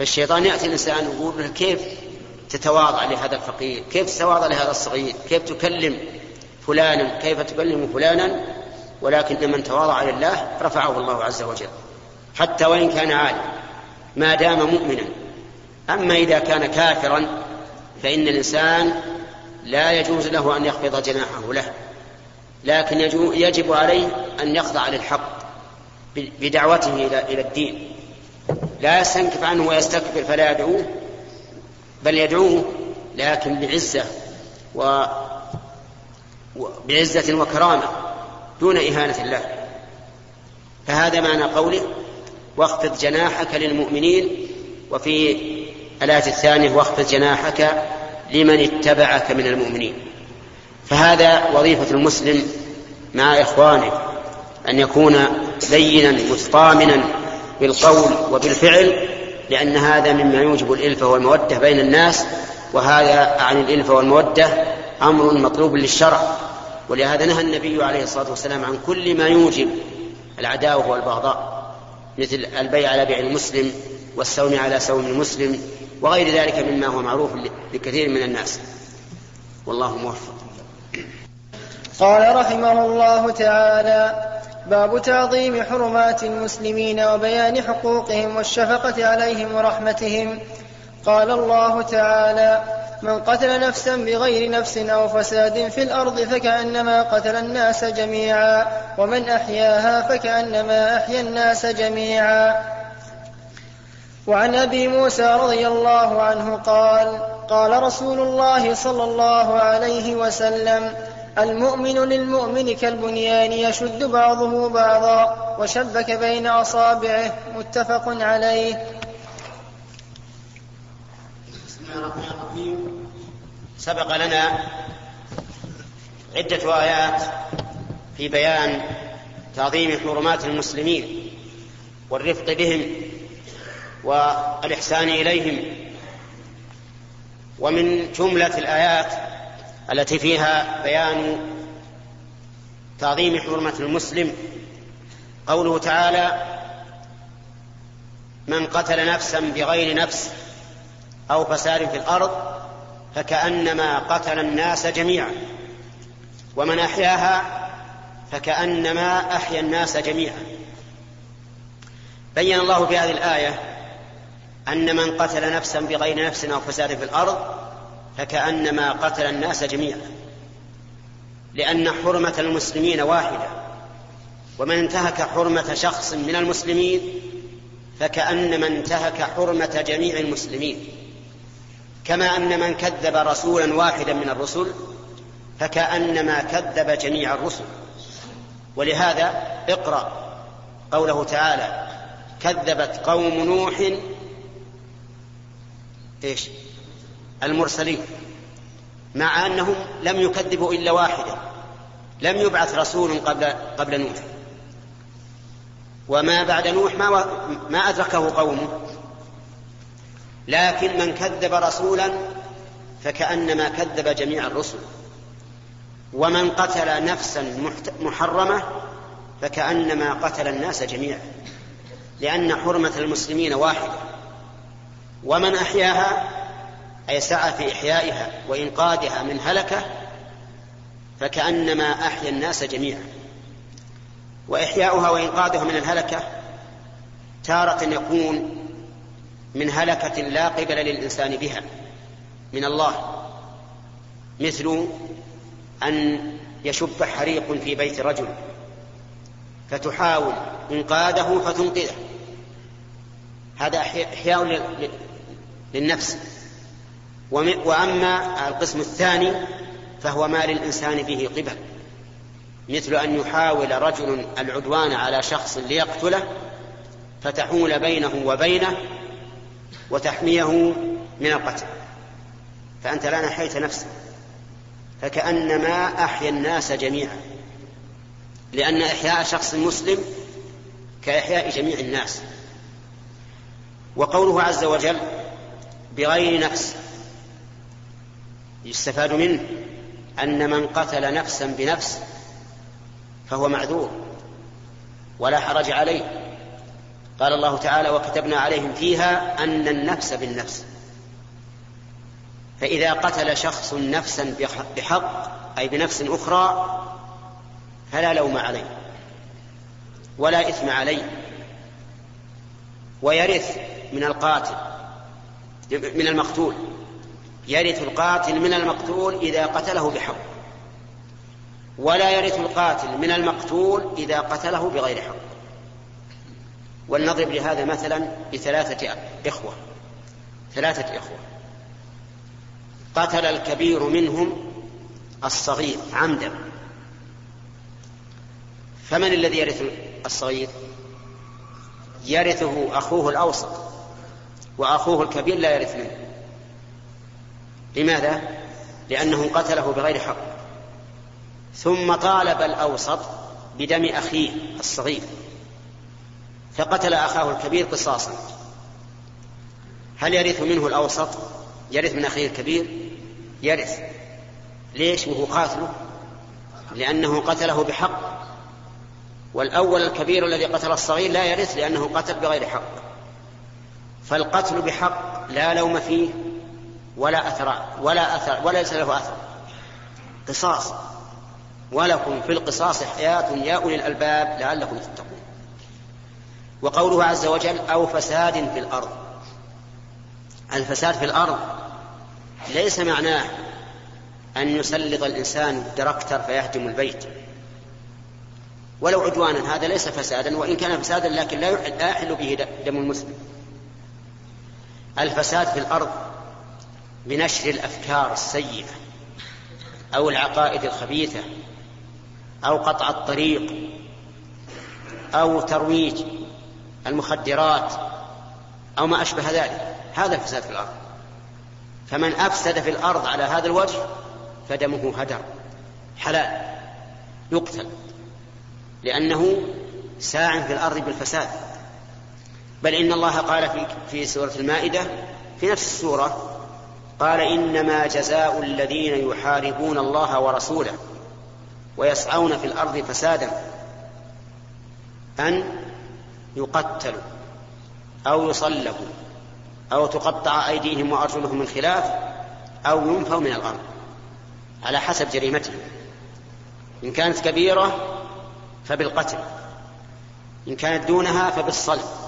فالشيطان يأتي الإنسان ويقول له كيف تتواضع لهذا الفقير؟ كيف تتواضع لهذا الصغير؟ كيف تكلم فلانا؟ كيف تكلم فلانا؟ ولكن من تواضع لله رفعه الله عز وجل. حتى وإن كان عالم ما دام مؤمنا. أما إذا كان كافرا فإن الإنسان لا يجوز له أن يخفض جناحه له. لكن يجب عليه أن يخضع للحق بدعوته إلى الدين. لا يستنكف عنه ويستكبر فلا يدعوه بل يدعوه لكن بعزة و بعزة وكرامة دون إهانة الله. فهذا معنى قوله واخفض جناحك للمؤمنين وفي الآية الثانية واخفض جناحك لمن اتبعك من المؤمنين. فهذا وظيفة المسلم مع إخوانه أن يكون لينا مستامنا بالقول وبالفعل لأن هذا مما يوجب الإلفة والمودة بين الناس وهذا عن الإلفة والمودة أمر مطلوب للشرع. ولهذا نهى النبي عليه الصلاة والسلام عن كل ما يوجب العداوة والبغضاء مثل البيع على بيع المسلم والسوم على سوم المسلم وغير ذلك مما هو معروف لكثير من الناس. والله موفق. قال رحمه الله تعالى باب تعظيم حرمات المسلمين وبيان حقوقهم والشفقة عليهم ورحمتهم. قال الله تعالى من قتل نفسا بغير نفس أو فساد في الأرض فكأنما قتل الناس جميعا ومن أحياها فكأنما أحيا الناس جميعا. وعن أبي موسى رضي الله عنه قال قال رسول الله صلى الله عليه وسلم المؤمن للمؤمن كالبنيان يشد بعضه بعضا وشبك بين أصابعه متفق عليه. بسم الله الرحمن الرحيم سبق لنا عدة آيات في بيان تعظيم حرمات المسلمين والرفق بهم والإحسان إليهم. ومن جملة الآيات التي فيها بيان تعظيم حرمة المسلم. قوله تعالى من قتل نفسا بغير نفس أو فساد في الأرض فكأنما قتل الناس جميعا ومن أحياها فكأنما أحيا الناس جميعا. بين الله في هذه الآية أن من قتل نفسا بغير نفس أو فساد في الأرض فكأنما قتل الناس جميعا. لأن حرمة المسلمين واحدة. ومن انتهك حرمة شخص من المسلمين فكأنما انتهك حرمة جميع المسلمين. كما أن من كذب رسولا واحدا من الرسل فكأنما كذب جميع الرسل. ولهذا اقرأ قوله تعالى كذبت قوم نوح إيش؟ المرسلين مع أنهم لم يكذبوا إلا واحدا لم يبعث رسول قبل قبل نوح. وما بعد نوح ما ما أدركه قومه. لكن من كذب رسولا فكأنما كذب جميع الرسل. ومن قتل نفسا محرمة فكأنما قتل الناس جميعا لأن حرمة المسلمين واحدة. ومن أحياها أي سعى في إحيائها وإنقاذها من هلكة فكأنما أحيا الناس جميعا. وإحياؤها وإنقاذها من الهلكة تارة يكون من هلكة لا قبل للإنسان بها من الله مثل أن يشب حريق في بيت رجل فتحاول إنقاذه فتنقذه. هذا إحياء للنفس. وأما القسم الثاني فهو ما للإنسان به قبل مثل أن يحاول رجل العدوان على شخص ليقتله فتحول بينه وبينه وتحميه من القتل. فأنت الآن أحييت نفسك فكأنما أحيا الناس جميعا لأن إحياء شخص مسلم كإحياء جميع الناس. وقوله عز وجل بغير نفس يستفاد منه أن من قتل نفسا بنفس فهو معذور ولا حرج عليه. قال الله تعالى وكتبنا عليهم فيها أن النفس بالنفس. فإذا قتل شخص نفسا بحق أي بنفس أخرى فلا لوم عليه ولا إثم عليه ويرث من القاتل من المقتول. يرث القاتل من المقتول إذا قتله بحق. ولا يرث القاتل من المقتول إذا قتله بغير حق. ولنضرب لهذا مثلا بثلاثة إخوة. ثلاثة إخوة. قتل الكبير منهم الصغير عمدا. فمن الذي يرث الصغير؟ يرثه أخوه الأوسط. وأخوه الكبير لا يرث منه. لماذا؟ لأنه قتله بغير حق. ثم طالب الأوسط بدم أخيه الصغير فقتل أخاه الكبير قصاصا. هل يرث منه الأوسط؟ يرث من أخيه الكبير؟ يرث. ليش؟ وهو قاتله. لأنه قتله بحق. والأول الكبير الذي قتل الصغير لا يرث لأنه قتل بغير حق. فالقتل بحق لا لوم فيه. ولا أثر ولا أثر ولا ليس له أثر. قصاص. ولكم في القصاص حياة يا أولي الألباب لعلكم تتقون. وقوله عز وجل أو فساد في الأرض. الفساد في الأرض ليس معناه أن يسلط الإنسان الدركتر فيهدم البيت. ولو عدوانا هذا ليس فسادا وإن كان فسادا لكن لا يحل به دم المسلم. الفساد في الأرض بنشر الأفكار السيئة أو العقائد الخبيثة أو قطع الطريق أو ترويج المخدرات أو ما أشبه ذلك. هذا الفساد في الأرض. فمن أفسد في الأرض على هذا الوجه فدمه هدر. حلال. يقتل. لأنه ساع في الأرض بالفساد. بل إن الله قال في, في سورة المائدة في نفس السورة قال إنما جزاء الذين يحاربون الله ورسوله ويسعون في الأرض فسادا أن يقتلوا أو يصلبوا أو تقطع أيديهم وأرجلهم من خلاف أو ينفوا من الأرض على حسب جريمتهم. إن كانت كبيرة فبالقتل إن كانت دونها فبالصلب.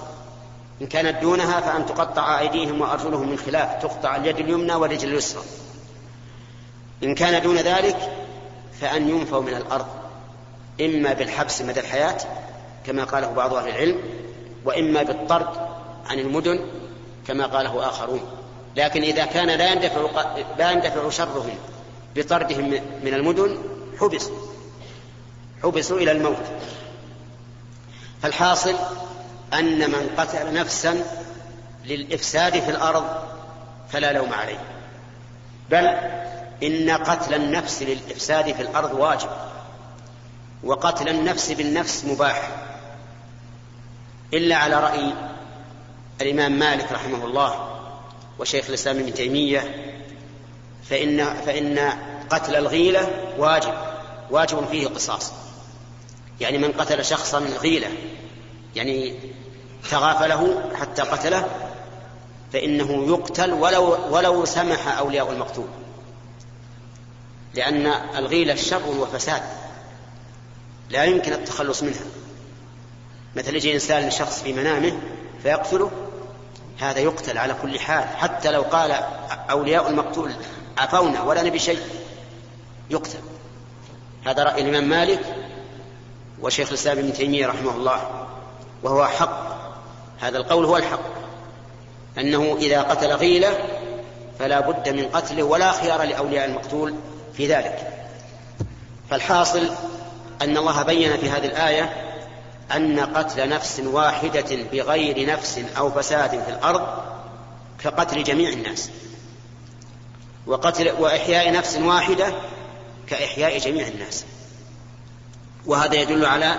إن كانت دونها فأن تقطع أيديهم وأرجلهم من خلاف تقطع اليد اليمنى والرجل اليسرى. إن كان دون ذلك فأن ينفوا من الأرض إما بالحبس مدى الحياة كما قاله بعض أهل العلم وإما بالطرد عن المدن كما قاله آخرون. لكن إذا كان لا يندفع لا يندفع شرهم بطردهم من المدن حبسوا حبسوا إلى الموت. فالحاصل أن من قتل نفسا للإفساد في الأرض فلا لوم عليه. بل إن قتل النفس للإفساد في الأرض واجب وقتل النفس بالنفس مباح. إلا على رأي الإمام مالك رحمه الله وشيخ الإسلام ابن تيمية فإن فإن قتل الغيلة واجب واجب فيه قصاص. يعني من قتل شخصا غيلة يعني تغافله حتى قتله فإنه يقتل ولو ولو سمح أولياء المقتول. لأن الغيلة شر وفساد لا يمكن التخلص منها. مثل يجي إنسان لشخص في منامه فيقتله هذا يقتل على كل حال. حتى لو قال أولياء المقتول عفونا ولا نبي شيء يقتل. هذا رأي الإمام مالك وشيخ الإسلام ابن تيمية رحمه الله. وهو حق. هذا القول هو الحق. أنه إذا قتل غيلة فلا بد من قتله ولا خيار لأولياء المقتول في ذلك. فالحاصل أن الله بين في هذه الآية أن قتل نفس واحدة بغير نفس أو فساد في الأرض كقتل جميع الناس. وقتل وإحياء نفس واحدة كإحياء جميع الناس. وهذا يدل على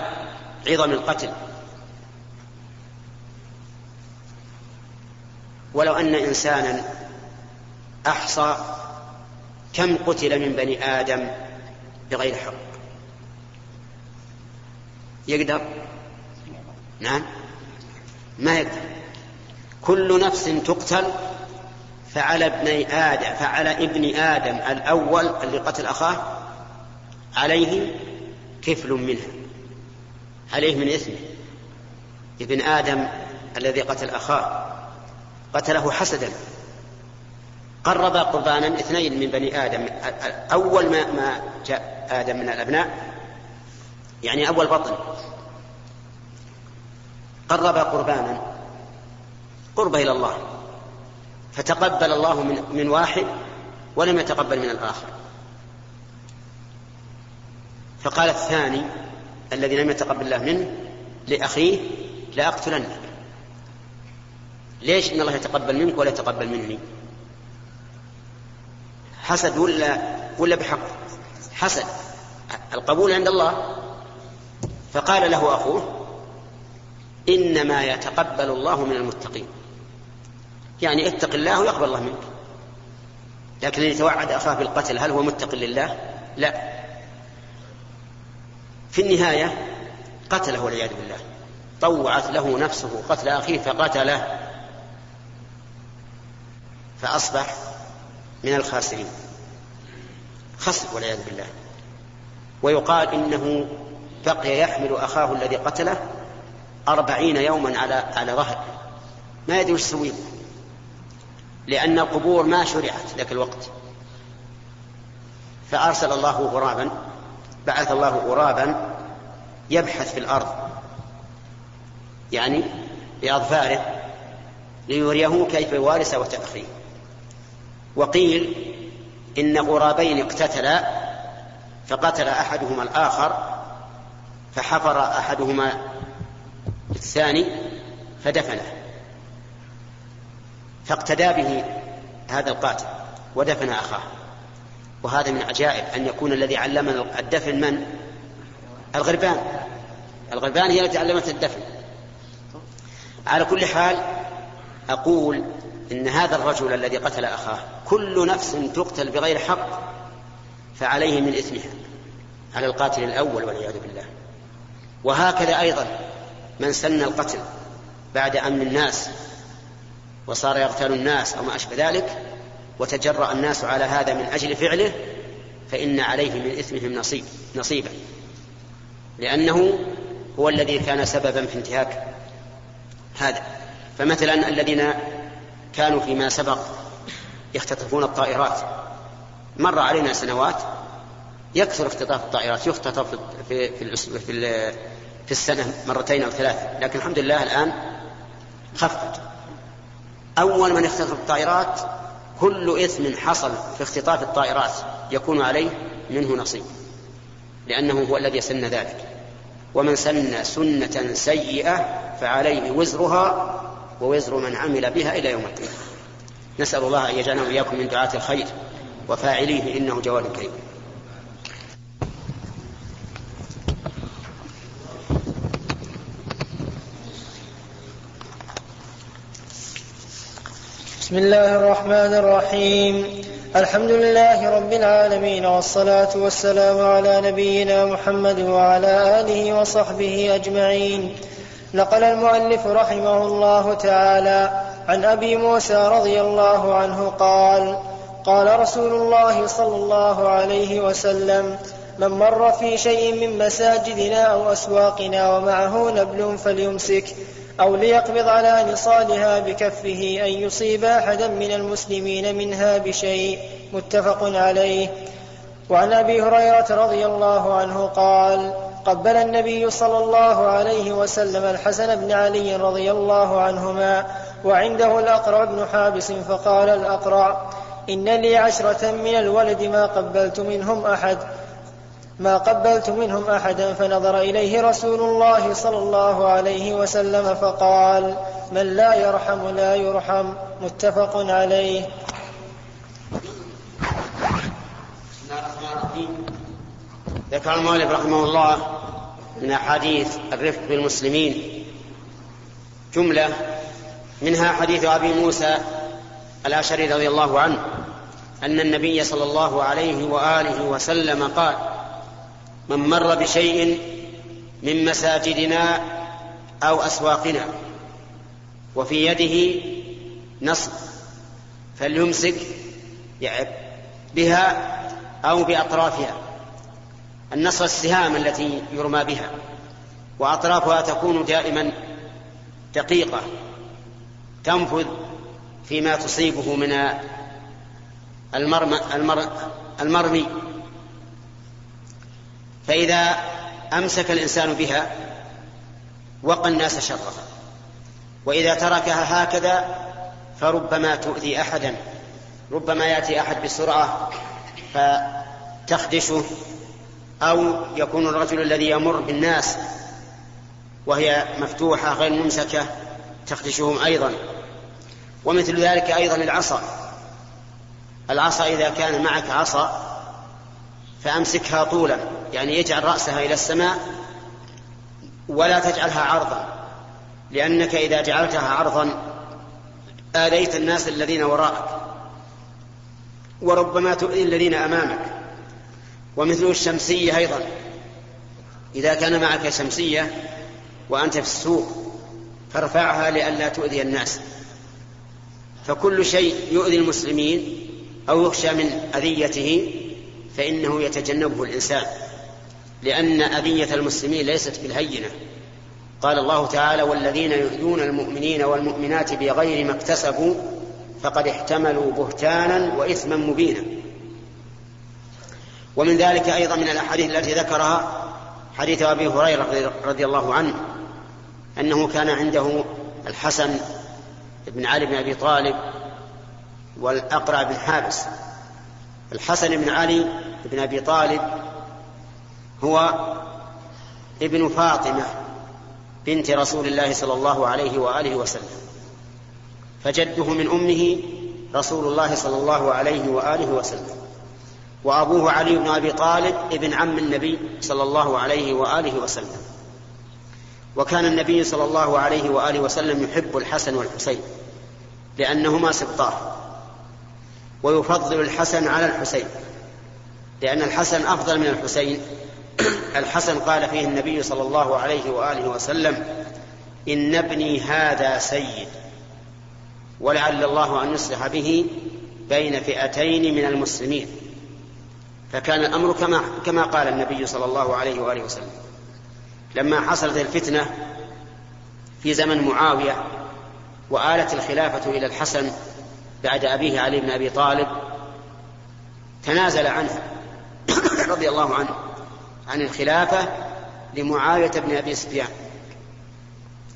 عظم القتل. ولو أن إنسانا أحصى كم قتل من بني آدم بغير حق؟ يقدر؟ نعم. ما يقدر. كل نفس تقتل فعلى ابن آدم فعلى ابن آدم الأول اللي قتل أخاه عليه كفل منها. عليه من إثمه. ابن آدم الذي قتل أخاه. قتله حسدا. قرب قربانا اثنين من بني آدم. أول ما, ما جاء آدم من الأبناء يعني أول بطن. قرب قربانا قرب إلى الله. فتقبل الله من, من واحد ولم يتقبل من الآخر. فقال الثاني الذي لم يتقبل الله منه لأخيه لأقتلنك ليش إن الله يتقبل منك ولا يتقبل مني؟ حسد ولا ولا بحق؟ حسد. القبول عند الله. فقال له أخوه إنما يتقبل الله من المتقين. يعني اتق الله ويقبل الله منك. لكن اللي يتوعد أخاه بالقتل هل هو متق لله؟ لا. في النهاية قتله والعياذ بالله. طوعت له نفسه قتل أخيه فقتله. فأصبح من الخاسرين. خسر والعياذ بالله. ويقال إنه بقي يحمل أخاه الذي قتله أربعين يوما على على ظهر ما يدري وش يسوي. لأن القبور ما شرعت ذاك الوقت. فأرسل الله غرابا بعث الله غرابا يبحث في الأرض. يعني بأظفاره ليريه كيف يواري سوة أخيه وقيل إن غرابين اقتتلا فقتل أحدهما الآخر فحفر أحدهما الثاني فدفنه. فاقتدى به هذا القاتل ودفن أخاه. وهذا من عجائب أن يكون الذي علمنا الدفن من؟ الغربان. الغربان هي التي علمت الدفن. على كل حال أقول إن هذا الرجل الذي قتل أخاه كل نفس تقتل بغير حق فعليه من إثمها على القاتل الأول والعياذ بالله. وهكذا أيضا من سن القتل بعد أمن الناس وصار يغتال الناس أو ما أشبه ذلك وتجرأ الناس على هذا من أجل فعله فإن عليه من إثمهم نصيب نصيبا. لأنه هو الذي كان سببا في انتهاك هذا. فمثلا الذين كانوا فيما سبق يختطفون الطائرات. مر علينا سنوات يكثر اختطاف الطائرات يختطف في في في, في السنة مرتين أو ثلاث لكن الحمد لله الآن خفت. أول من يختطف الطائرات كل إثم حصل في اختطاف الطائرات يكون عليه منه نصيب لأنه هو الذي سن ذلك. ومن سن سنة سيئة فعليه وزرها ووزر من عمل بها إلى يوم القيامة. نسأل الله أن يجعلنا وإياكم من دعاة الخير وفاعليه إنه جواد كريم. بسم الله الرحمن الرحيم. الحمد لله رب العالمين والصلاة والسلام على نبينا محمد وعلى آله وصحبه أجمعين. نقل المؤلف رحمه الله تعالى عن أبي موسى رضي الله عنه قال قال رسول الله صلى الله عليه وسلم من مر في شيء من مساجدنا أو أسواقنا ومعه نبل فليمسك أو ليقبض على نصالها بكفه أن يصيب أحدا من المسلمين منها بشيء. متفق عليه. وعن أبي هريرة رضي الله عنه قال قبل النبي صلى الله عليه وسلم الحسن بن علي رضي الله عنهما وعنده الأقرع بن حابس فقال الأقرع إن لي عشرة من الولد ما قبلت منهم أحد ما قبلت منهم أحدا فنظر إليه رسول الله صلى الله عليه وسلم فقال من لا يرحم لا يرحم متفق عليه. ذكر المؤلف رحمه الله من أحاديث الرفق بالمسلمين جملة منها حديث أبي موسى الأشعري رضي الله عنه أن النبي صلى الله عليه وآله وسلم قال من مر بشيء من مساجدنا أو أسواقنا وفي يده نصب فليمسك بها أو بأطرافها النصر السهام التي يرمى بها وأطرافها تكون دائما دقيقة تنفذ فيما تصيبه من المرمى المرمي. فإذا أمسك الإنسان بها وقى الناس شرها. وإذا تركها هكذا فربما تؤذي أحدا. ربما يأتي أحد بسرعة فتخدشه أو يكون الرجل الذي يمر بالناس وهي مفتوحة غير ممسكة تخدشهم أيضا. ومثل ذلك أيضا العصا. العصا إذا كان معك عصا فأمسكها طولا يعني يجعل رأسها إلى السماء ولا تجعلها عرضا لأنك إذا جعلتها عرضا آذيت الناس الذين وراءك وربما تؤذي الذين أمامك. ومثل الشمسية أيضا. إذا كان معك شمسية وأنت في السوق فارفعها لئلا تؤذي الناس. فكل شيء يؤذي المسلمين أو يخشى من أذيته فإنه يتجنبه الإنسان. لأن أذية المسلمين ليست بالهينة. قال الله تعالى والذين يؤذون المؤمنين والمؤمنات بغير ما اكتسبوا فقد احتملوا بهتانا وإثما مبينا. ومن ذلك أيضا من الأحاديث التي ذكرها حديث أبي هريرة رضي الله عنه أنه كان عنده الحسن بن علي بن أبي طالب والأقرع بن حابس. الحسن بن علي بن أبي طالب هو ابن فاطمة بنت رسول الله صلى الله عليه وآله وسلم فجده من أمه رسول الله صلى الله عليه وآله وسلم. وأبوه علي بن أبي طالب ابن عم النبي صلى الله عليه وآله وسلم. وكان النبي صلى الله عليه وآله وسلم يحب الحسن والحسين لأنهما سبطاه ويفضل الحسن على الحسين لأن الحسن أفضل من الحسين. الحسن قال فيه النبي صلى الله عليه وآله وسلم إن ابني هذا سيد ولعل الله أن يصلح به بين فئتين من المسلمين. فكان الأمر كما كما قال النبي صلى الله عليه وآله وسلم. لما حصلت الفتنة في زمن معاوية وآلت الخلافة إلى الحسن بعد أبيه علي بن أبي طالب تنازل عنه رضي الله عنه عن الخلافة لمعاوية بن أبي سفيان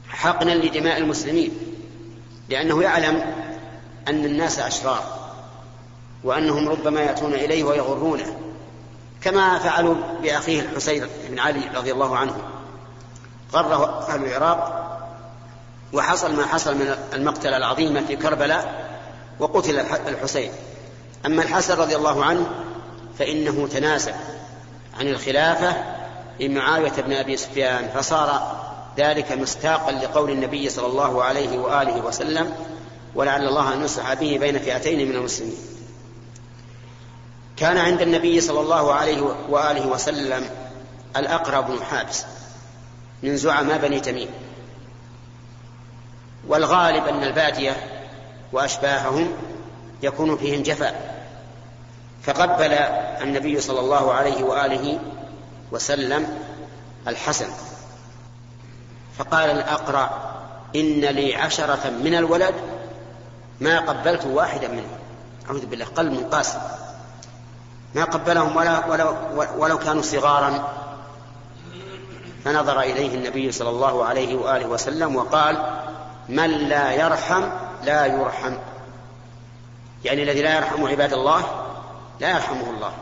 حقنا لدماء المسلمين لأنه يعلم أن الناس أشرار وأنهم ربما يأتون إليه ويغرونه. كما فعلوا بأخيه الحسين بن علي رضي الله عنه. غره أهل العراق وحصل ما حصل من المقتلة العظيمة في كربلاء وقتل الحسين. أما الحسن رضي الله عنه فإنه تنازل عن الخلافة لمعاوية بن أبي سفيان فصار ذلك مستاقا لقول النبي صلى الله عليه وآله وسلم ولعل الله أن يصلح به بين فئتين من المسلمين. كان عند النبي صلى الله عليه وآله وسلم الأقرب بن حابس من زعماء بني تميم. والغالب أن البادية وأشباههم يكون فيهم جفاء. فقبل النبي صلى الله عليه وآله وسلم الحسن. فقال الأقرع إن لي عشرة من الولد ما قبلت واحدا منهم. أعوذ بالله قلب قاسي ما قبلهم ولا ولو, ولو كانوا صغارا. فنظر إليه النبي صلى الله عليه وآله وسلم وقال من لا يرحم لا يرحم. يعني الذي لا يرحم عباد الله لا يرحمه الله.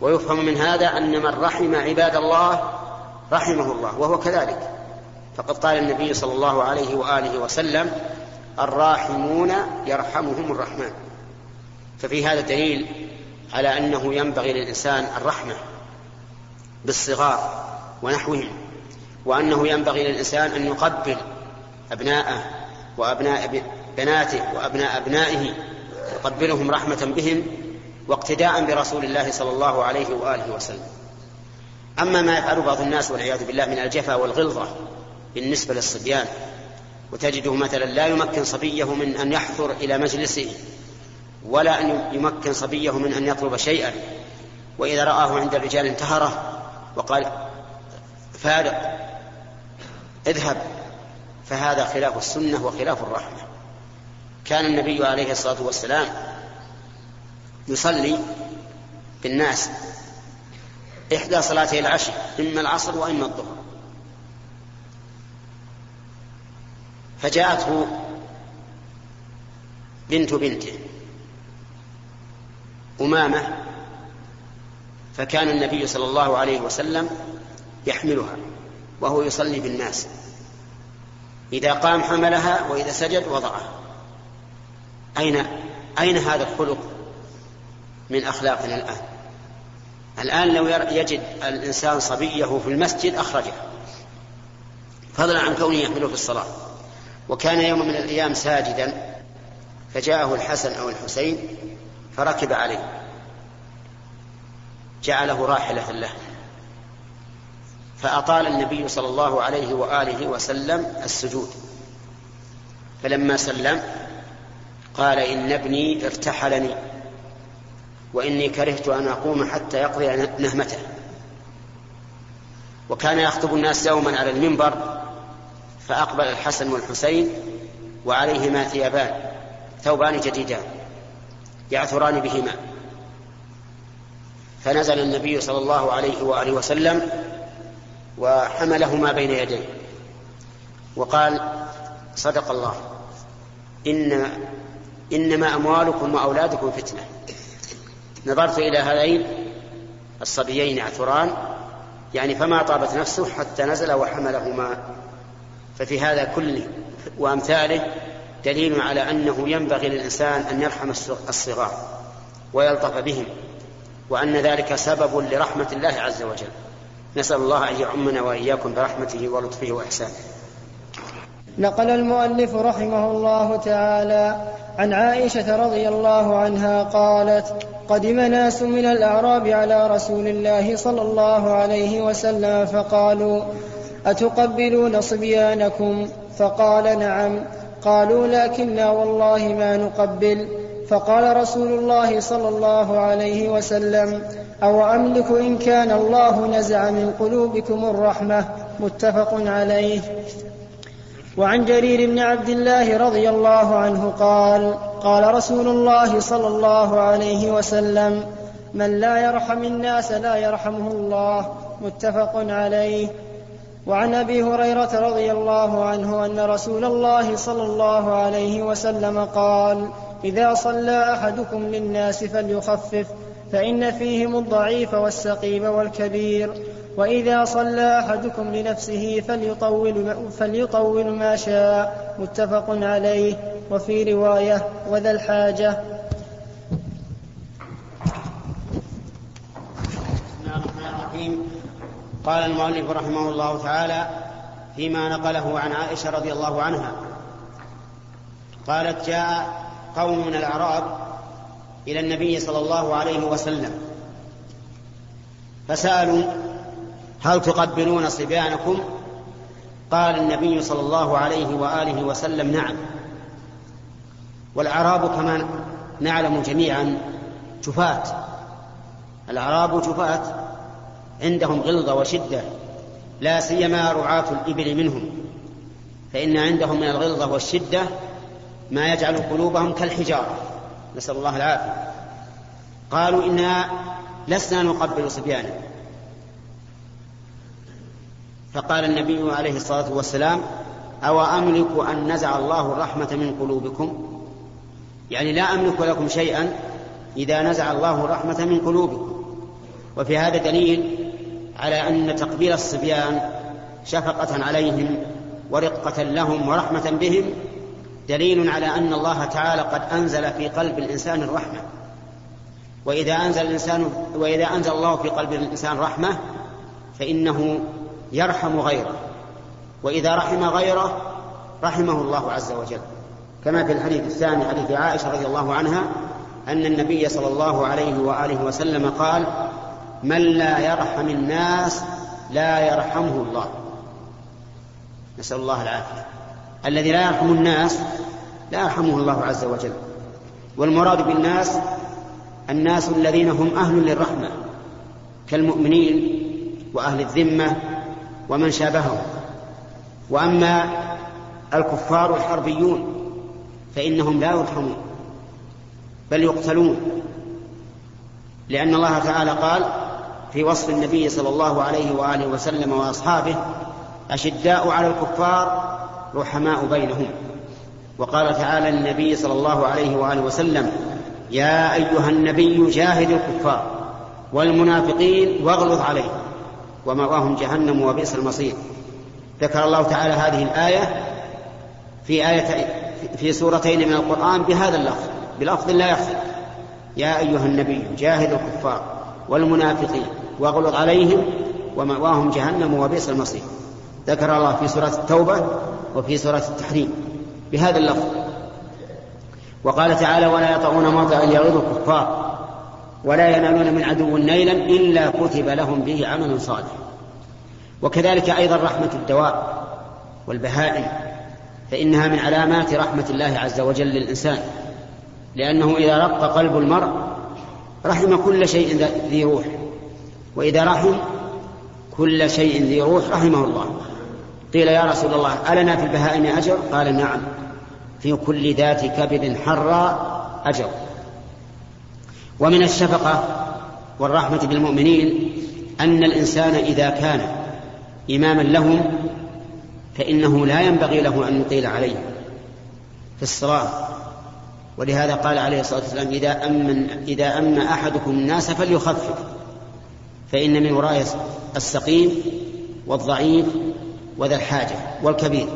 ويفهم من هذا أن من رحم عباد الله رحمه الله وهو كذلك. فقد قال النبي صلى الله عليه وآله وسلم الراحمون يرحمهم الرحمن. ففي هذا دليل على أنه ينبغي للإنسان الرحمة بالصغار ونحوهم وأنه ينبغي للإنسان أن يقبل أبناءه وأبناء بناته وأبناء أبنائه يقبلهم رحمة بهم واقتداء برسول الله صلى الله عليه وآله وسلم. أما ما يفعل بعض الناس والعياذ بالله من الجفا والغلظة بالنسبة للصبيان وتجده مثلا لا يمكن صبيه من أن يحضر إلى مجلسه ولا أن يمكن صبيه من أن يطلب شيئا. وإذا رآه عند الرجال انتهره وقال فارق اذهب. فهذا خلاف السنة وخلاف الرحمة. كان النبي عليه الصلاة والسلام يصلي بالناس إحدى صلاتي العشاء إما العصر وإما الظهر. فجاءته بنت بنته. أمامة فكان النبي صلى الله عليه وسلم يحملها وهو يصلي بالناس. إذا قام حملها وإذا سجد وضعها أين أين هذا الخلق من أخلاقنا الآن؟ الآن لو يجد الإنسان صبيه في المسجد أخرجه. فضلا عن كونه يحمله في الصلاة. وكان يوم من الأيام ساجدا فجاءه الحسن أو الحسين فركب عليه. جعله راحلة له. فأطال النبي صلى الله عليه وآله وسلم السجود. فلما سلم قال إن ابني ارتحلني وإني كرهت أن أقوم حتى يقضي نهمته. وكان يخطب الناس يوما على المنبر فأقبل الحسن والحسين وعليهما ثيابان ثوبان جديدان. يعثران بهما. فنزل النبي صلى الله عليه وآله وسلم وحملهما بين يديه. وقال صدق الله. إن إنما أموالكم وأولادكم فتنة. نظرت إلى هذين الصبيين عثران يعني فما طابت نفسه حتى نزل وحملهما. ففي هذا كله وأمثاله دليل على أنه ينبغي للإنسان أن يرحم الصغار ويلطف بهم وأن ذلك سبب لرحمة الله عز وجل. نسأل الله أن يعمنا وإياكم برحمته ولطفه وإحسانه. نقل المؤلف رحمه الله تعالى عن عائشة رضي الله عنها قالت قدم ناس من الأعراب على رسول الله صلى الله عليه وسلم فقالوا أتقبلون صبيانكم؟ فقال نعم. قالوا لكنا والله ما نقبل. فقال رسول الله صلى الله عليه وسلم أو أملك إن كان الله نزع من قلوبكم الرحمة؟ متفق عليه. وعن جرير بن عبد الله رضي الله عنه قال قال رسول الله صلى الله عليه وسلم من لا يرحم الناس لا يرحمه الله. متفق عليه. وعن أبي هريرة رضي الله عنه أن رسول الله صلى الله عليه وسلم قال إذا صلى أحدكم للناس فليخفف فإن فيهم الضعيف والسقيم والكبير. وإذا صلى أحدكم لنفسه فليطول, فليطول ما شاء. متفق عليه. وفي رواية وذا الحاجة بسم الله الرحمن الرحيم قال المؤلف رحمه الله تعالى فيما نقله عن عائشة رضي الله عنها. قالت جاء قوم من الأعراب إلى النبي صلى الله عليه وسلم فسألوا هل تقبلون صبيانكم؟ قال النبي صلى الله عليه وآله وسلم نعم. والأعراب كما نعلم جميعا جفاة. الأعراب جفاة. عندهم غلظة وشدة لا سيما رعاة الإبل منهم. فإن عندهم من الغلظة والشدة ما يجعل قلوبهم كالحجارة. نسأل الله العافية. قالوا إنا لسنا نقبل صبيانا فقال النبي عليه الصلاة والسلام أو أملك أن نزع الله الرحمة من قلوبكم؟ يعني لا أملك لكم شيئا إذا نزع الله الرحمة من قلوبكم. وفي هذا دليل على أن تقبيل الصبيان شفقة عليهم ورقة لهم ورحمة بهم دليل على أن الله تعالى قد أنزل في قلب الإنسان الرحمة. وإذا أنزل الإنسان وإذا أنزل الله في قلب الإنسان رحمة فإنه يرحم غيره. وإذا رحم غيره رحمه الله عز وجل. كما في الحديث الثاني حديث عائشة رضي الله عنها أن النبي صلى الله عليه وآله وسلم قال من لا يرحم الناس لا يرحمه الله. نسأل الله العافية. الذي لا يرحم الناس لا يرحمه الله عز وجل. والمراد بالناس الناس الذين هم أهل للرحمة كالمؤمنين وأهل الذمة ومن شابههم. وأما الكفار الحربيون فإنهم لا يرحمون بل يقتلون. لأن الله تعالى قال في وصف النبي صلى الله عليه وآله وسلم وأصحابه أشداء على الكفار رحماء بينهم. وقال تعالى للنبي صلى الله عليه وآله وسلم يا أيها النبي جاهد الكفار والمنافقين واغلظ عليهم ومأواهم جهنم وبئس المصير. ذكر الله تعالى هذه الآية في آية في سورتين من القرآن بهذا اللفظ بلفظ لا يخفى. يا أيها النبي جاهد الكفار والمنافقين واغلظ عليهم ومأواهم جهنم وبئس المصير. ذكر الله في سورة التوبة وفي سورة التحريم بهذا اللفظ. وقال تعالى ولا يطعون موضع يغيظ الكفار ولا ينالون من عدو نيلا إلا كتب لهم به عمل صالح. وكذلك أيضا رحمة الدواب والبهائم فإنها من علامات رحمة الله عز وجل للإنسان لأنه إذا رق قلب المرء رحم كل شيء ذي روح. وإذا رحم كل شيء ذي روح رحمه الله. قيل يا رسول الله ألنا في البهائم أجر؟ قال نعم. في كل ذات كبد حرى أجر. ومن الشفقة والرحمة بالمؤمنين أن الإنسان إذا كان إماما لهم فإنه لا ينبغي له أن يطيل عليهم في الصلاة ولهذا قال عليه الصلاة والسلام إذا أمن إذا أحدكم الناس فليخفف. فإن من وراء السقيم والضعيف وذا الحاجة والكبير.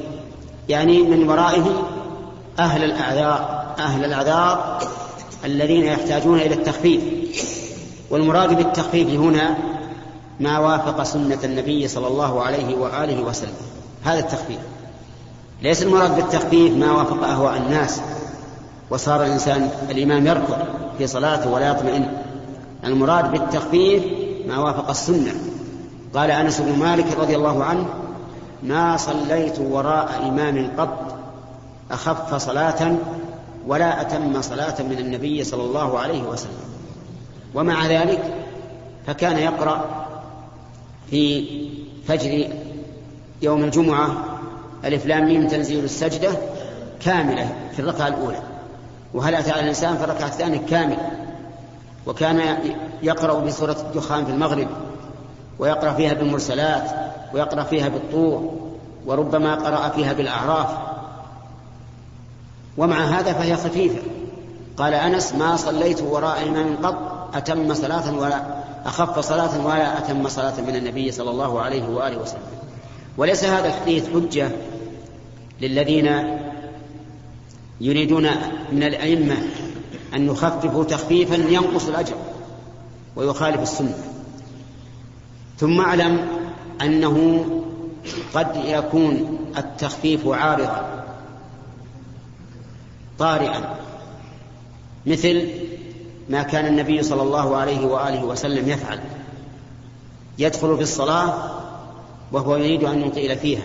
يعني من ورائه أهل الأعذار أهل الأعذار الذين يحتاجون إلى التخفيف. والمراد بالتخفيف هنا ما وافق سنة النبي صلى الله عليه وآله وسلم. هذا التخفيف. ليس المراد بالتخفيف ما وافق أهواء الناس وصار الإنسان الإمام يركض في صلاته ولا يطمئن. المراد بالتخفيف ما وافق السنة. قال أنس بن مالك رضي الله عنه ما صليت وراء إمام قط أخف صلاة ولا أتم صلاة من النبي صلى الله عليه وسلم. ومع ذلك فكان يقرأ في فجر يوم الجمعة ألف لام ميم تنزيل السجدة كاملة في الركعة الأولى. وهل أتى على الإنسان في الركعة الثانية؟ كاملة وكان يقرأ بسورة الدخان في المغرب ويقرأ فيها بالمرسلات ويقرأ فيها بالطور وربما قرأ فيها بالأعراف. ومع هذا فهي خفيفة. قال أنس ما صليت وراء إمام قط أتم صلاة ولا أخف صلاة ولا أتم صلاة من النبي صلى الله عليه وآله وسلم. وليس هذا الحديث حجة للذين يريدون من الأئمة أن يخففوا تخفيفا ينقص الأجر. ويخالف السنة. ثم اعلم أنه قد يكون التخفيف عارضا طارئا مثل ما كان النبي صلى الله عليه وآله وسلم يفعل. يدخل في الصلاة وهو يريد أن يطيل فيها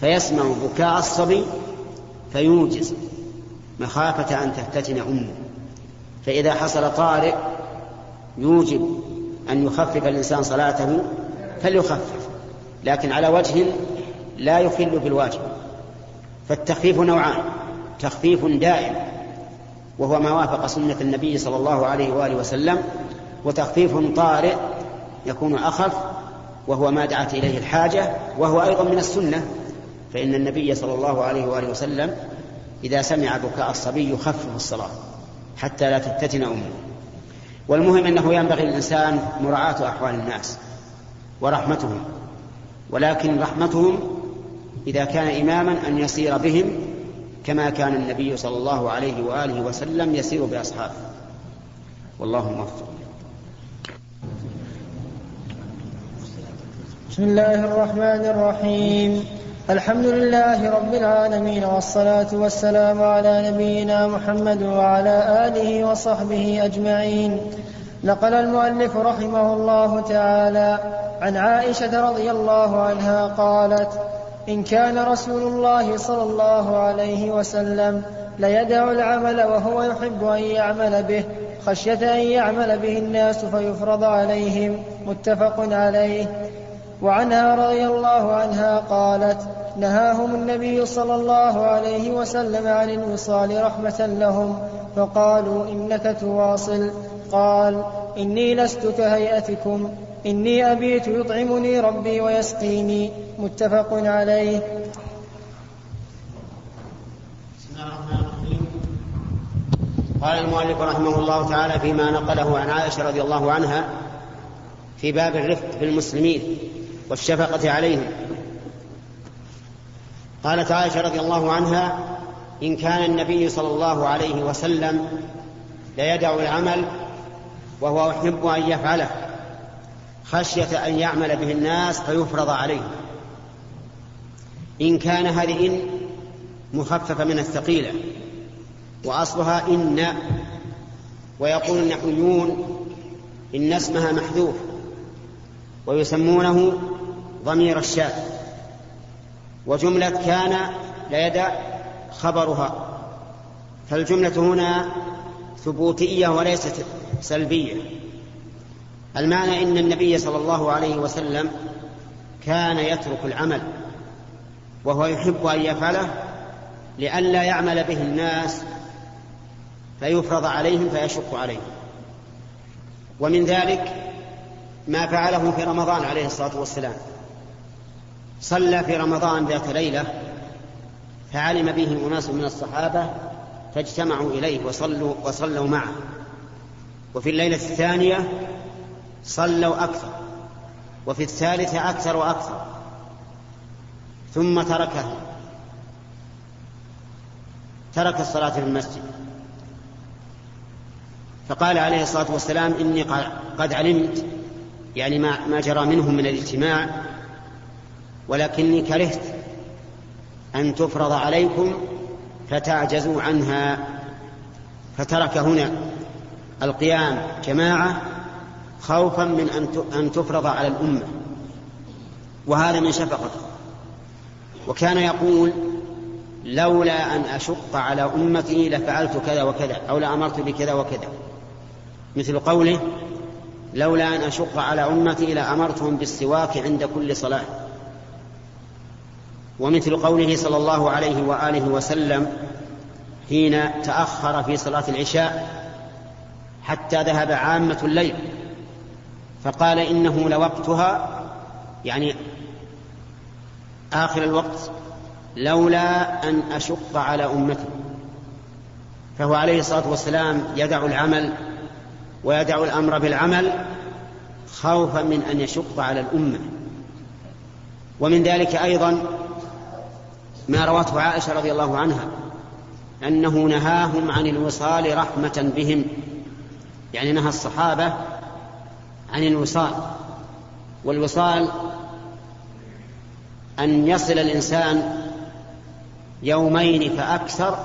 فيسمع بكاء الصبي فيوجز مخافة أن تفتتن أمه. فإذا حصل طارئ يوجب أن يخفف الإنسان صلاته فليخفف لكن على وجه لا يخل بالواجب. فالتخفيف نوعان تخفيف دائم وهو ما وافق سنة النبي صلى الله عليه وآله وسلم وتخفيف طارئ يكون أخف وهو ما دعت إليه الحاجة وهو أيضا من السنة. فإن النبي صلى الله عليه وآله وسلم إذا سمع بكاء الصبي يخفف الصلاة حتى لا تفتتن أمه. والمهم أنه ينبغي للإنسان مراعاة أحوال الناس ورحمتهم ولكن رحمتهم إذا كان إماما أن يسير بهم كما كان النبي صلى الله عليه وآله وسلم يسير بأصحابه. والله موفق. بسم الله الرحمن الرحيم. الحمد لله رب العالمين والصلاة والسلام على نبينا محمد وعلى آله وصحبه أجمعين. نقل المؤلف رحمه الله تعالى عن عائشة رضي الله عنها قالت إن كان رسول الله صلى الله عليه وسلم ليدع العمل وهو يحب أن يعمل به خشية أن يعمل به الناس فيفرض عليهم متفق عليه. وعنها رضي الله عنها قالت نهاهم النبي صلى الله عليه وسلم عن الوصال رحمة لهم فقالوا إنك تواصل. قال إني لست كهيئتكم إني أبيت يطعمني ربي ويسقيني. متفق عليه. قال المؤلف رحمه الله تعالى فيما نقله عن عائشة رضي الله عنها في باب الرفق بالمسلمين والشفقة عليهم. قالت عائشة رضي الله عنها إن كان النبي صلى الله عليه وسلم ليدع العمل وهو يحب أن يفعله خشية أن يعمل به الناس فيفرض عليه. إن كان هذه إن مخففة من الثقيلة وأصلها إن ويقول النحويون إن اسمها محذوف ويسمونه ضمير الشاذ. وجملة كان ليدع خبرها. فالجملة هنا ثبوتية وليست سلبية. المعنى إن النبي صلى الله عليه وسلم كان يترك العمل وهو يحب أن يفعله لئلا يعمل به الناس فيفرض عليهم فيشق عليهم. ومن ذلك ما فعله في رمضان عليه الصلاة والسلام. صلى في رمضان ذات ليلة فعلم به أناس من الصحابة فاجتمعوا إليه وصلوا, وصلوا معه. وفي الليلة الثانية صلوا أكثر وفي الثالثة أكثر وأكثر ثم تركه. ترك الصلاة في المسجد. فقال عليه الصلاة والسلام إني قد علمت يعني ما, ما جرى منهم من الاجتماع ولكني كرهت أن تفرض عليكم فتعجزوا عنها. فترك هنا القيام جماعة خوفا من أن تفرض على الأمة وهذا من شفقته. وكان يقول لولا أن أشق على أمتي لفعلت كذا وكذا أو لأمرت بكذا وكذا. مثل قوله لولا أن أشق على أمتي لأمرتهم بالسواك عند كل صلاة. ومثل قوله صلى الله عليه وآله وسلم حين تأخر في صلاة العشاء حتى ذهب عامة الليل فقال إنه لوقتها يعني آخر الوقت لولا أن أشق على أمتي فهو عليه الصلاة والسلام يدع العمل ويدع الأمر بالعمل خوفا من أن يشق على الأمة. ومن ذلك أيضا ما روته عائشة رضي الله عنها أنه نهاهم عن الوصال رحمة بهم. يعني نهى الصحابة عن الوصال والوصال أن يصل الإنسان يومين فأكثر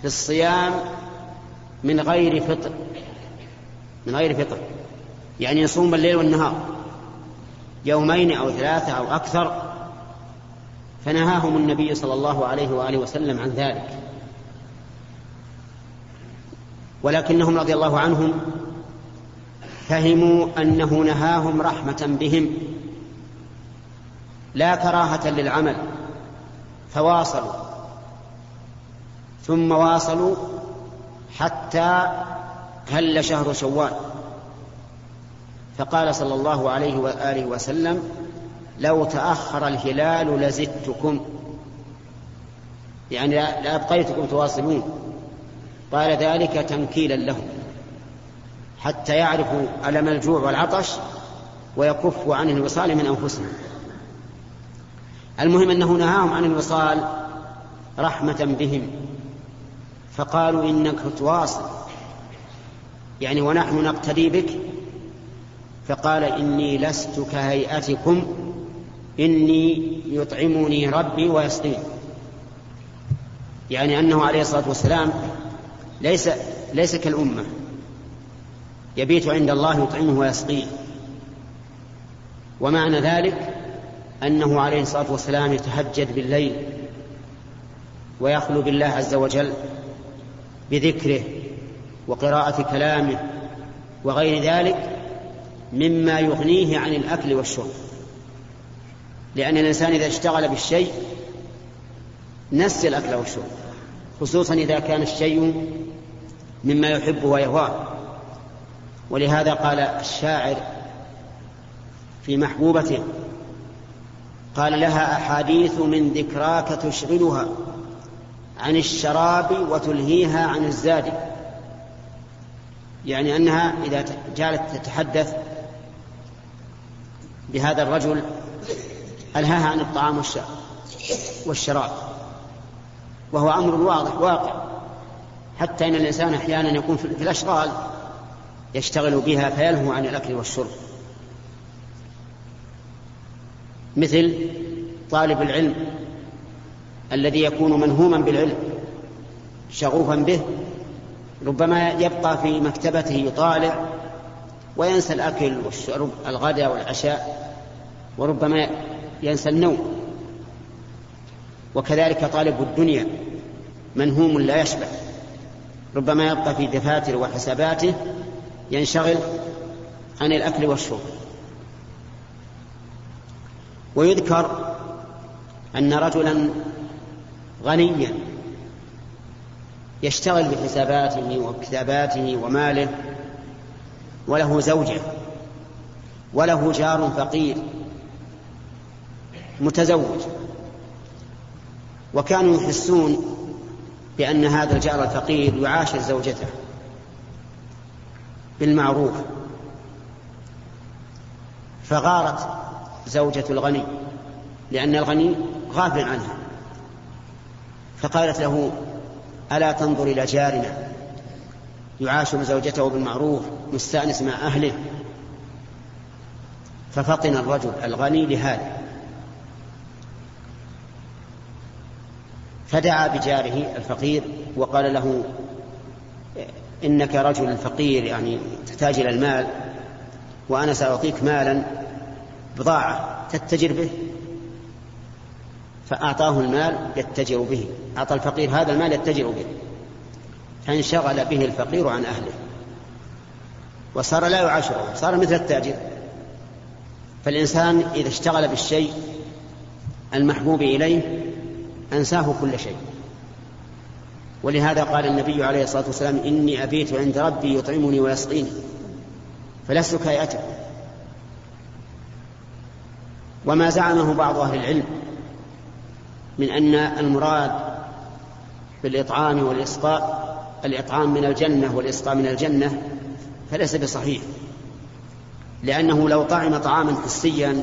في الصيام من غير فطر من غير فطر. يعني يصوم الليل والنهار يومين أو ثلاثة أو أكثر. فنهاهم النبي صلى الله عليه وآله وسلم عن ذلك. ولكنهم رضي الله عنهم فهموا أنه نهاهم رحمة بهم لا كراهة للعمل فواصلوا ثم واصلوا حتى هل شهر شوال. فقال صلى الله عليه وآله وسلم لو تأخر الهلال لزدتكم. يعني لابقيتكم تواصلون. قال ذلك تنكيلا لهم. حتى يعرفوا ألم الجوع والعطش ويكفوا عن الوصال من أنفسهم. المهم أنه نهاهم عن الوصال رحمة بهم. فقالوا إنك تواصل. يعني ونحن نقتدي بك. فقال إني لست كهيئتكم. إني يطعمني ربي ويسقين يعني أنه عليه الصلاة والسلام ليس ليس كالأمة. يبيت عند الله يطعمه ويسقيه. ومعنى ذلك أنه عليه الصلاة والسلام يتهجد بالليل ويخلو بالله عز وجل بذكره وقراءة كلامه وغير ذلك مما يغنيه عن الأكل والشرب. لأن الإنسان إذا اشتغل بالشيء نسي الأكل والشرب خصوصا إذا كان الشيء مما يحبه ويهواه ولهذا قال الشاعر في محبوبته قال لها أحاديث من ذكراك تشغلها عن الشراب وتلهيها عن الزاد. يعني أنها إذا جعلت تتحدث بهذا الرجل ألهاها عن الطعام والشراب. وهو أمر واضح واقع. حتى إن الإنسان أحيانا يكون في الأشغال يشتغل بها فيلهو عن الأكل والشرب. مثل طالب العلم الذي يكون منهوما بالعلم شغوفا به ربما يبقى في مكتبته يطالع وينسى الأكل والشرب الغداء والعشاء وربما ينسى النوم. وكذلك طالب الدنيا منهوم لا يشبع. ربما يبقى في دفاتر وحساباته ينشغل عن الأكل والشرب. ويذكر أن رجلا غنيا يشتغل بحساباته وكتاباته وماله وله زوجة وله جار فقير. متزوج. وكانوا يحسون بأن هذا الجار الفقير يعاشر زوجته بالمعروف. فغارت زوجة الغني لأن الغني غافل عنها. فقالت له ألا تنظر إلى جارنا يعاشر زوجته بالمعروف مستأنس مع أهله؟ ففطن الرجل الغني لهذا. فدعا بجاره الفقير وقال له إنك رجل فقير يعني تحتاج إلى المال وأنا سأعطيك مالا بضاعة تتجر به. فأعطاه المال يتجر به. أعطى الفقير هذا المال يتجر به. فانشغل به الفقير عن أهله. وصار لا يعاشره صار مثل التاجر. فالإنسان إذا اشتغل بالشيء المحبوب إليه أنساه كل شيء. ولهذا قال النبي عليه الصلاة والسلام إني أبيت عند ربي يطعمني ويسقيني فلست كيأته وما زعمه بعض أهل العلم من أن المراد بالإطعام والإسقاء الإطعام من الجنة والإسقاء من الجنة فليس بصحيح. لأنه لو طعم طعاما حسيا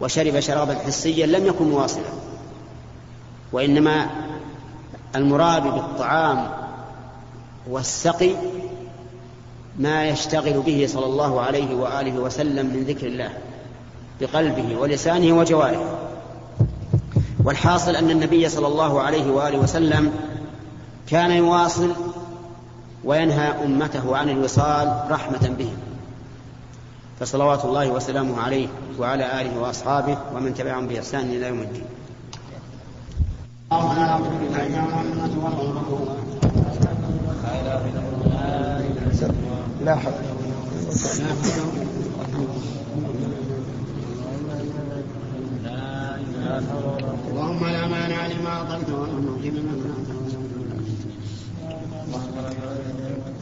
وشرب شرابا حسيا لم يكن مواصلا. وإنما المراد بالطعام والسقي ما يشتغل به صلى الله عليه وآله وسلم من ذكر الله بقلبه ولسانه وجوارحه. والحاصل أن النبي صلى الله عليه وآله وسلم كان يواصل وينهى أمته عن الوصال رحمة بهم فصلوات الله وسلامه عليه وعلى آله وأصحابه ومن تبعهم بإحسان إلى يوم الدين. لا حول اللهم لا مانع لما أعطيت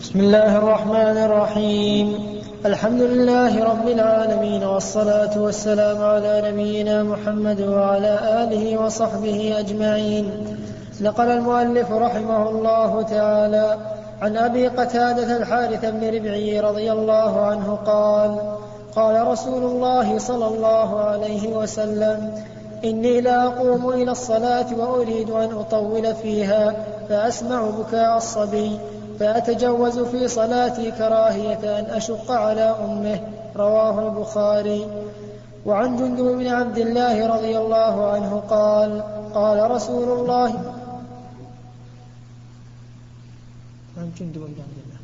بسم الله الرحمن الرحيم. الحمد لله رب العالمين والصلاة والسلام على نبينا محمد وعلى آله وصحبه أجمعين. نقل المؤلف رحمه الله تعالى عن أبي قتادة الحارث بن ربعي رضي الله عنه قال قال رسول الله صلى الله عليه وسلم إني لأقوم إلى الصلاة وأريد أن أطول فيها فأسمع بكاء الصبي فأتجوز في صلاتي كراهية أن أشق على أمه. رواه البخاري. وعن جندب بن عبد الله رضي الله عنه قال قال رسول الله عن جندب بن عبد الله.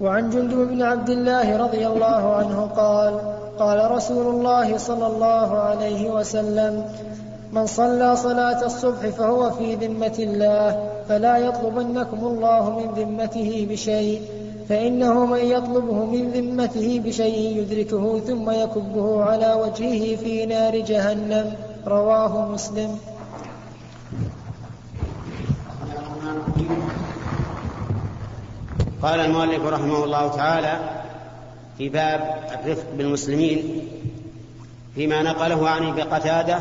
وعن جندب بن عبد الله رضي الله عنه قال قال رسول الله صلى الله عليه وسلم من صلى صلاة الصبح فهو في ذمة الله فلا يطلبنكم الله من ذمته بشيء فإنه من يطلبه من ذمته بشيء يدركه ثم يكبه على وجهه في نار جهنم. رواه مسلم. قال المؤلف رحمه الله تعالى في باب الرفق بالمسلمين فيما نقله عن ابي قتادة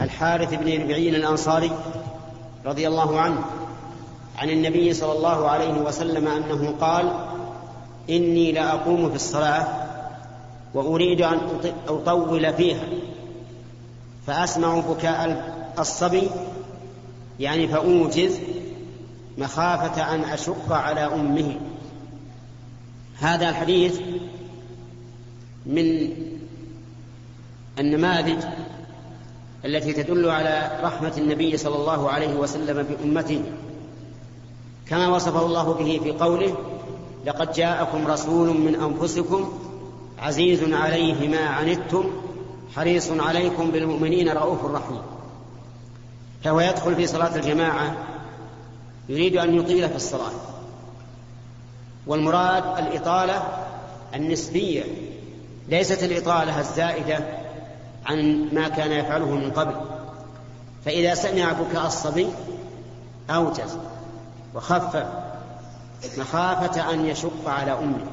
الحارث بن ربعين الأنصاري رضي الله عنه عن النبي صلى الله عليه وسلم أنه قال إني لاقوم في الصلاة وأريد أن أطول فيها فأسمع بكاء الصبي يعني فأوجز مخافة أن أشق على أمه. هذا الحديث من النماذج التي تدل على رحمة النبي صلى الله عليه وسلم بأمته. كما وصفه الله به في قوله لقد جاءكم رسول من أنفسكم عزيز عليه ما عنتم حريص عليكم بالمؤمنين رؤوف رحيم. فهو يدخل في صلاة الجماعة يريد أن يطيل في الصلاة. والمراد الإطالة النسبية ليست الإطالة الزائدة عن ما كان يفعله من قبل. فإذا سمع بكاء الصبي أوجز وخفف مخافة أن يشق على أمه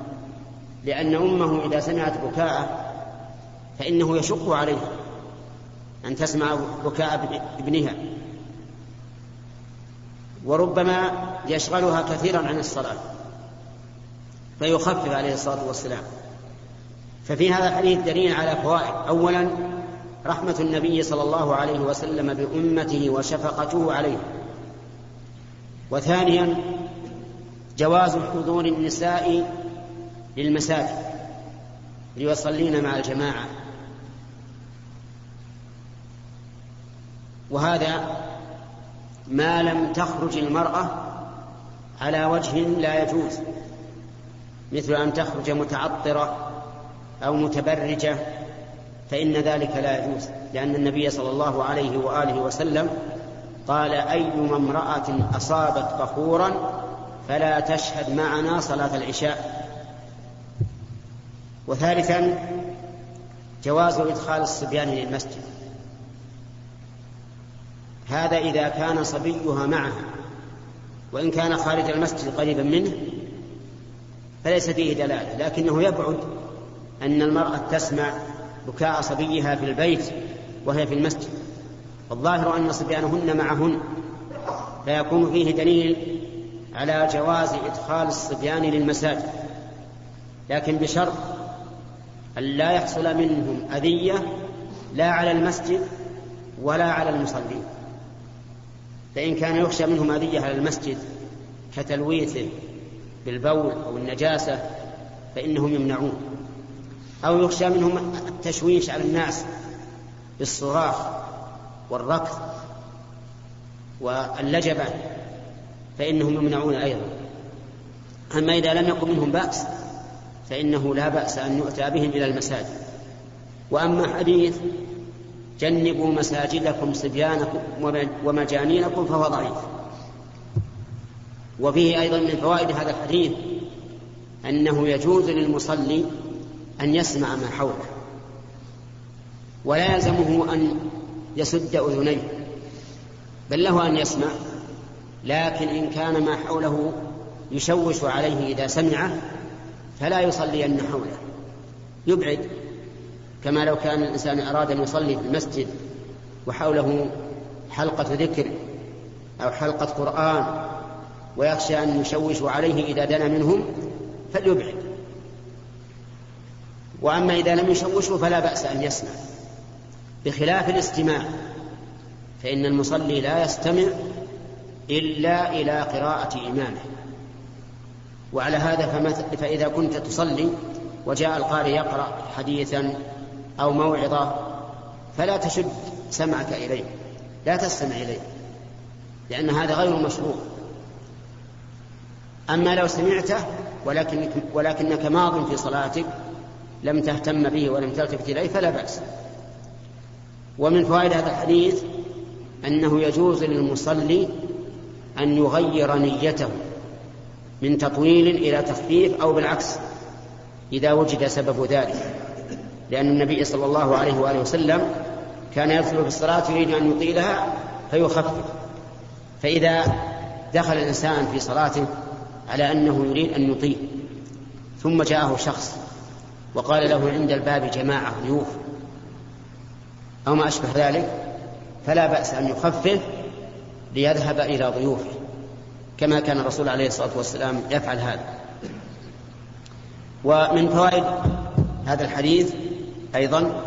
لأن أمه إذا سمعت بكاءه فإنه يشق عليها أن تسمع بكاء ابنها. وربما يشغلها كثيرا عن الصلاة فيخفف عليه الصلاة والسلام. ففي هذا الحديث دليل على فوائد. أولا رحمة النبي صلى الله عليه وسلم بأمته وشفقته عليه. وثانيا جواز حضور النساء للمساجد ليصلين مع الجماعة. وهذا ما لم تخرج المرأة على وجه لا يجوز مثل أن تخرج متعطرة أو متبرجة فإن ذلك لا يجوز لأن النبي صلى الله عليه وآله وسلم قال أيما امرأة أصابت بخورا فلا تشهد معنا صلاة العشاء. وثالثا جواز إدخال الصبيان للمسجد. هذا إذا كان صبيها معها وإن كان خارج المسجد قريبا منه فليس فيه دلالة لكنه يبعد أن المرأة تسمع بكاء صبيها في البيت وهي في المسجد. الظاهر أن صبيانهن معهن فيكون فيه دليل على جواز إدخال الصبيان للمساجد. لكن بشرط أن لا يحصل منهم أذية لا على المسجد ولا على المصلين. فإن كان يخشى منهم أذية على المسجد كتلويثه بالبول أو النجاسة فإنهم يمنعون. أو يخشى منهم التشويش على الناس بالصراخ والركض واللجبة فإنهم يمنعون أيضا. أما إذا لم يكن منهم بأس فإنه لا بأس أن يؤتى بهم إلى المساجد. وأما حديث جنبوا مساجدكم صبيانكم ومجانينكم فهو ضعيف. وفيه أيضا من فوائد هذا الحديث أنه يجوز للمصلي أن يسمع ما حوله. ولا يلزمه أن يسد أذنيه. بل له أن يسمع لكن إن كان ما حوله يشوش عليه إذا سمعه فلا يصلين حوله. يبعد كما لو كان الإنسان أراد أن يصلي في المسجد وحوله حلقة ذكر أو حلقة قرآن ويخشى أن يشوشوا عليه إذا دنا منهم فليبعد. وأما إذا لم يشوشوا فلا بأس أن يسمع. بخلاف الاستماع فإن المصلي لا يستمع إلا إلى قراءة إمامه. وعلى هذا فإذا كنت تصلي وجاء القارئ يقرأ حديثا أو موعظة فلا تشد سمعك إليه لا تستمع إليه لأن هذا غير مشروع. أما لو سمعته ولكنك, ولكنك ماض في صلاتك لم تهتم به ولم تلتفت إليه فلا بأس. ومن فوائد هذا الحديث أنه يجوز للمصلي أن يغير نيته من تطويل إلى تخفيف أو بالعكس إذا وجد سبب ذلك. لأن النبي صلى الله عليه وآله وسلم كان يدخل في الصلاة يريد أن يطيلها فيخفف. فإذا دخل الإنسان في صلاته على أنه يريد أن يطيل ثم جاءه شخص وقال له عند الباب جماعة ضيوف أو ما أشبه ذلك فلا بأس أن يخفف ليذهب إلى ضيوفه كما كان الرسول عليه الصلاة والسلام يفعل هذا. ومن فوائد هذا الحديث أيضا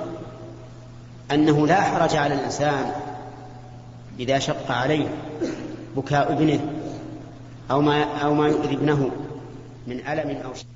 أنه لا حرج على الإنسان إذا شق عليه بكاء ابنه أو ما أو ما يؤذي ابنه من ألم أو شيء.